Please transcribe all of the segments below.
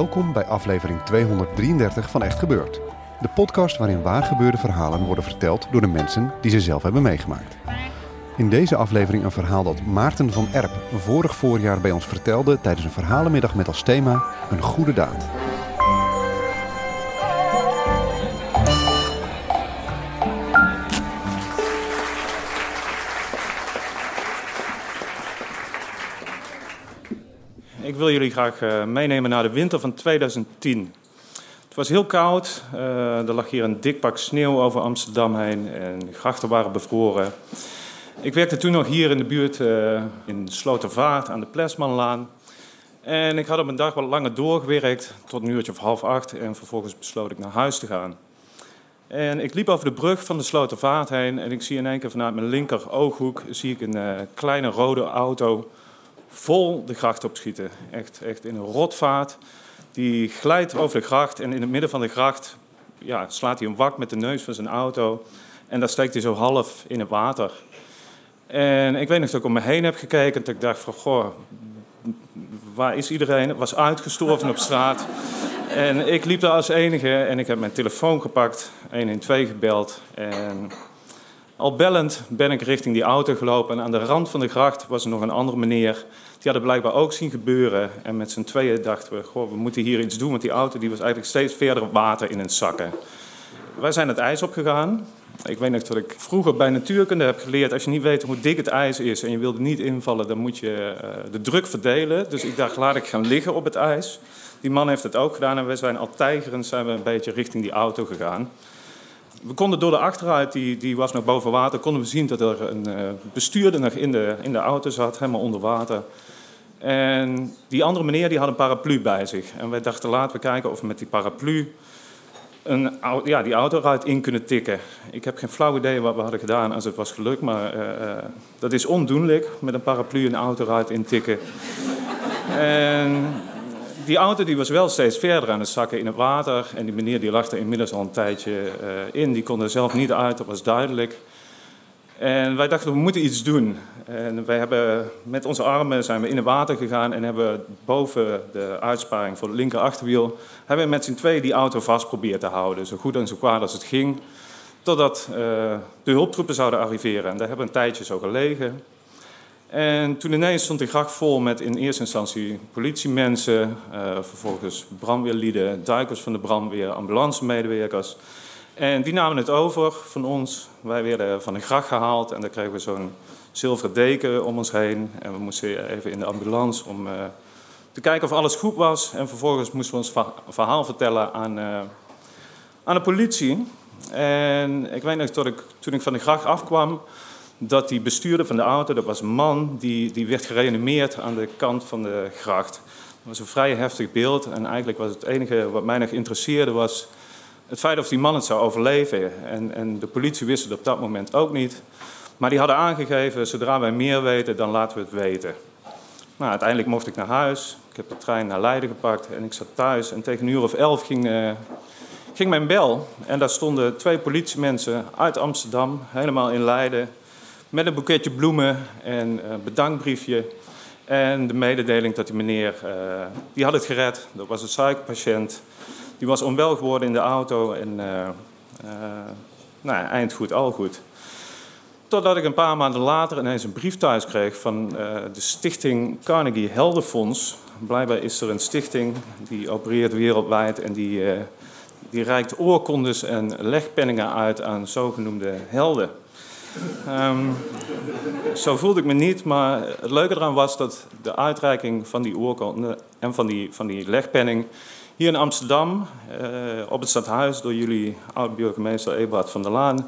Welkom bij aflevering 233 van Echt Gebeurd. De podcast waarin waargebeurde verhalen worden verteld door de mensen die ze zelf hebben meegemaakt. In deze aflevering een verhaal dat Maarten van Erp vorig voorjaar bij ons vertelde tijdens een verhalenmiddag met als thema Een goede daad. Ik wil jullie graag eh, meenemen naar de winter van 2010. Het was heel koud. eh, er lag hier een dik pak sneeuw over Amsterdam heen en de grachten waren bevroren. Ik werkte toen nog hier in de buurt eh, in Slotervaart aan de Plesmanlaan. En ik had op een dag wat langer doorgewerkt, tot een uurtje of half acht. En vervolgens besloot ik naar huis te gaan. En ik liep over de brug van de Slotervaart heen en ik zie in één keer vanuit mijn linker ooghoek zie ik een kleine rode auto vol de gracht opschieten. Echt, echt in een rotvaart. Die glijdt over de gracht en in het midden van de gracht ja, slaat hij een wak met de neus van zijn auto. En daar steekt hij zo half in het water. En ik weet nog dat ik om me heen heb gekeken. Dat ik dacht van, goh, waar is iedereen? Het was uitgestorven op straat. En ik liep daar als enige en ik heb mijn telefoon gepakt, 112 gebeld. En al bellend ben ik richting die auto gelopen. En aan de rand van de gracht was er nog een andere meneer. Die had het blijkbaar ook zien gebeuren. En met z'n tweeën dachten we, goh, we moeten hier iets doen. Want die auto die was eigenlijk steeds verder water in het zakken. Wij zijn het ijs opgegaan. Ik weet nog dat ik vroeger bij natuurkunde heb geleerd... als je niet weet hoe dik het ijs is en je wilt er niet invallen... dan moet je eh, de druk verdelen. Dus ik dacht, laat ik gaan liggen op het ijs. Die man heeft het ook gedaan en wij zijn al tijgerend zijn we een beetje richting die auto gegaan. We konden door de achteruit, die, die was nog boven water, konden we zien dat er een eh, bestuurder nog in de, in de auto zat, helemaal onder water. En die andere meneer die had een paraplu bij zich. En wij dachten, laten we kijken of we met die paraplu een, ja, die auto eruit in kunnen tikken. Ik heb geen flauw idee wat we hadden gedaan als het was gelukt, maar eh, eh, dat is ondoenlijk, met een paraplu een auto eruit intikken. en die auto die was wel steeds verder aan het zakken in het water. En die meneer die lag er inmiddels al een tijdje eh, in. Die kon er zelf niet uit, dat was duidelijk. En wij dachten, we moeten iets doen. En wij hebben met onze armen zijn we in het water gegaan en hebben boven de uitsparing voor het linker achterwiel, hebben we met z'n tweeën die auto vast proberen te houden. Zo goed en zo kwaad als het ging. Totdat eh, de hulptroepen zouden arriveren. En daar hebben we een tijdje zo gelegen. En toen ineens stond de gracht vol met in eerste instantie politiemensen, eh, vervolgens brandweerlieden, duikers van de brandweer, ambulancemedewerkers. En die namen het over van ons. Wij werden van de gracht gehaald en dan kregen we zo'n zilveren deken om ons heen. En we moesten even in de ambulance om eh, te kijken of alles goed was. En vervolgens moesten we ons verha- verhaal vertellen aan, eh, aan de politie. En ik weet nog dat ik, toen ik van de gracht afkwam, dat die bestuurder van de auto, dat was een man, die, die werd gereanimeerd aan de kant van de gracht. Dat was een vrij heftig beeld en eigenlijk was het enige wat mij nog interesseerde was het feit of die man het zou overleven. En, en de politie wist het op dat moment ook niet. Maar die hadden aangegeven, zodra wij meer weten, dan laten we het weten. Nou, uiteindelijk mocht ik naar huis. Ik heb de trein naar Leiden gepakt en ik zat thuis. En tegen een uur of elf ging, eh, ging mijn bel. En daar stonden twee politiemensen uit Amsterdam, helemaal in Leiden... met een boeketje bloemen en een bedankbriefje... En de mededeling dat die meneer, eh, die had het gered. Dat was een suikerpatiënt. Die was onwel geworden in de auto en eh, eh, nou, eind goed, al goed. Totdat ik een paar maanden later ineens een brief thuis kreeg van eh, de stichting Carnegie Heldenfonds. Blijkbaar is er een stichting die opereert wereldwijd en die, eh, die reikt oorkondes en legpenningen uit aan zogenoemde helden. Ehm, zo voelde ik me niet, maar het leuke eraan was dat de uitreiking van die oorkonde en van die, van die legpenning hier in Amsterdam, eh, op het stadhuis, door jullie oud-burgemeester Eberhard van der Laan,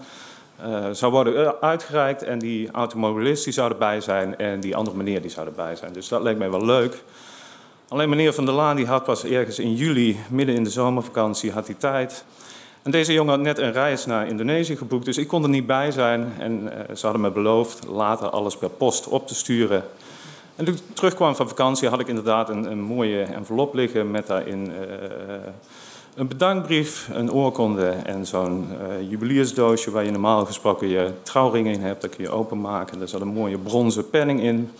uh, zou worden uitgereikt. En die automobilist die zou erbij zijn en die andere meneer die zou erbij zijn. Dus dat leek mij wel leuk. Alleen meneer Van der Laan die had pas ergens in juli, midden in de zomervakantie, had hij tijd. En deze jongen had net een reis naar Indonesië geboekt, dus ik kon er niet bij zijn. En uh, ze hadden me beloofd later alles per post op te sturen. En toen ik terugkwam van vakantie had ik inderdaad een, een mooie envelop liggen met daarin uh, een bedankbrief, een oorkonde en zo'n uh, waar je normaal gesproken je trouwring in hebt. Dat kun je openmaken. Daar zat een mooie bronzen penning in.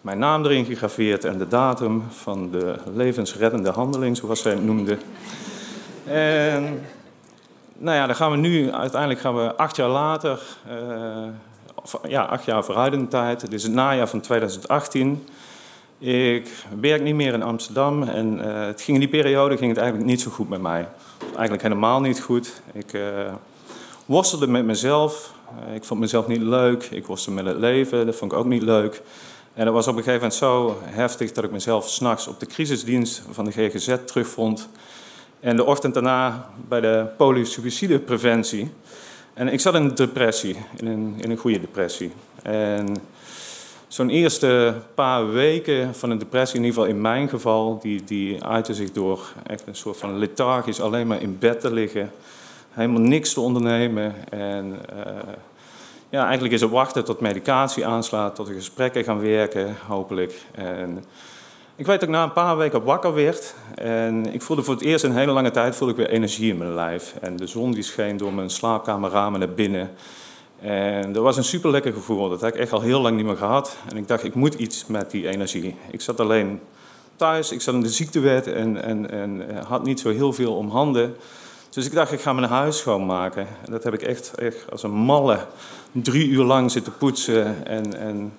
Mijn naam erin gegraveerd en de datum van de levensreddende handeling, zoals zij het noemde. En nou ja, dan gaan we nu, uiteindelijk gaan we acht jaar later, of, ja, acht jaar vooruit in de tijd. Het is het najaar van 2018. Ik werk niet meer in Amsterdam en uh, het ging in die periode ging het eigenlijk niet zo goed met mij. Eigenlijk helemaal niet goed. Ik uh, worstelde met mezelf. Ik vond mezelf niet leuk. Ik worstelde met het leven. Dat vond ik ook niet leuk. En dat was op een gegeven moment zo heftig dat ik mezelf s'nachts op de crisisdienst van de GGZ terugvond. En de ochtend daarna bij de polysuicidepreventie. En ik zat in een depressie, in een, in een goede depressie. En zo'n eerste paar weken van een depressie, in ieder geval in mijn geval, die, die uitte zich door echt een soort van lethargisch alleen maar in bed te liggen. Helemaal niks te ondernemen. En uh, ja, eigenlijk is het wachten tot medicatie aanslaat, tot de gesprekken gaan werken, hopelijk. En ik weet dat ik na een paar weken wakker werd. En ik voelde voor het eerst in een hele lange tijd voelde ik weer energie in mijn lijf. En de zon die scheen door mijn slaapkamerramen naar binnen. En dat was een super lekker gevoel. Dat had ik echt al heel lang niet meer gehad. En ik dacht, ik moet iets met die energie. Ik zat alleen thuis, ik zat in de ziektewet en, en, en had niet zo heel veel om handen. Dus ik dacht, ik ga mijn huis schoonmaken. En dat heb ik echt, echt als een malle drie uur lang zitten poetsen. En, en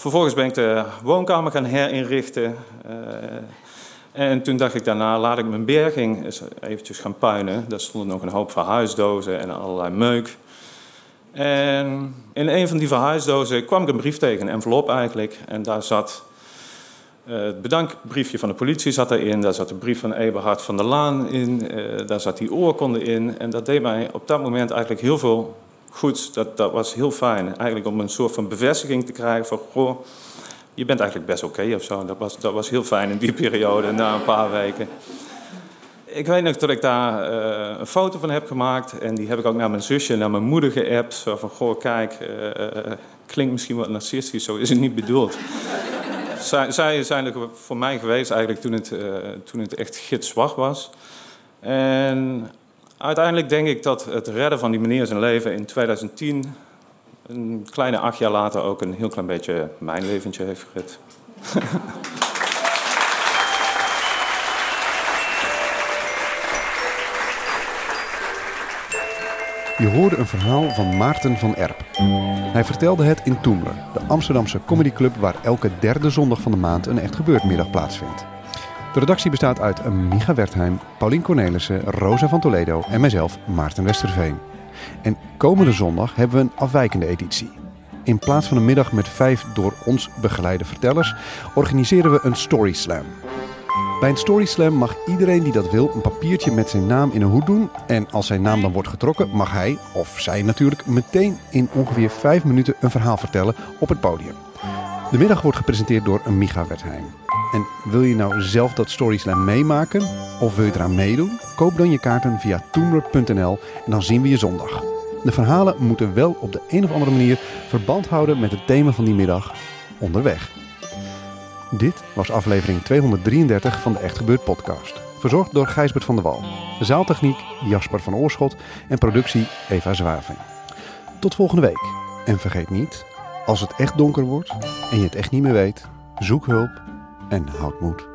vervolgens ben ik de woonkamer gaan herinrichten. Uh, en toen dacht ik daarna, laat ik mijn berging eens eventjes gaan puinen. Daar stonden nog een hoop verhuisdozen en allerlei meuk. En in een van die verhuisdozen kwam ik een brief tegen, een envelop eigenlijk. En daar zat uh, het bedankbriefje van de politie zat erin. Daar zat de brief van Eberhard van der Laan in. Uh, daar zat die oorkonde in. En dat deed mij op dat moment eigenlijk heel veel goed. Dat, dat was heel fijn. Eigenlijk om een soort van bevestiging te krijgen van... Goh, je bent eigenlijk best oké okay of zo. Dat was, dat was heel fijn in die periode, na een paar weken. Ik weet nog dat ik daar uh, een foto van heb gemaakt. En die heb ik ook naar mijn zusje en naar mijn moeder geappt. Zo van, goh, kijk, uh, klinkt misschien wat narcistisch, zo is het niet bedoeld. zij, zij zijn er voor mij geweest eigenlijk toen het, uh, toen het echt gitzwart was. En uiteindelijk denk ik dat het redden van die meneer zijn leven in 2010... een kleine acht jaar later ook een heel klein beetje mijn leventje heeft gered. Je hoorde een verhaal van Maarten van Erp. Hij vertelde het in Toemler, de Amsterdamse comedyclub waar elke derde zondag van de maand een echt gebeurtmiddag plaatsvindt. De redactie bestaat uit Micha Wertheim, Paulien Cornelissen, Rosa van Toledo en mijzelf, Maarten Westerveen. En komende zondag hebben we een afwijkende editie. In plaats van een middag met vijf door ons begeleide vertellers, organiseren we een Story Slam. Bij een Story Slam mag iedereen die dat wil een papiertje met zijn naam in een hoed doen. En als zijn naam dan wordt getrokken, mag hij, of zij natuurlijk, meteen in ongeveer vijf minuten een verhaal vertellen op het podium. De middag wordt gepresenteerd door Micha Wertheim. En wil je nou zelf dat Story Slam meemaken? Of wil je eraan meedoen? Koop dan je kaarten via toomler.nl en dan zien we je zondag. De verhalen moeten wel op de een of andere manier verband houden met het thema van die middag onderweg. Dit was aflevering 233 van de Echt Gebeurd podcast. Verzorgd door Gijsbert van der Wal. Zaaltechniek Jasper van Oorschot en productie Eva Zwaving. Tot volgende week. En vergeet niet, als het echt donker wordt en je het echt niet meer weet, zoek hulp en houd moed.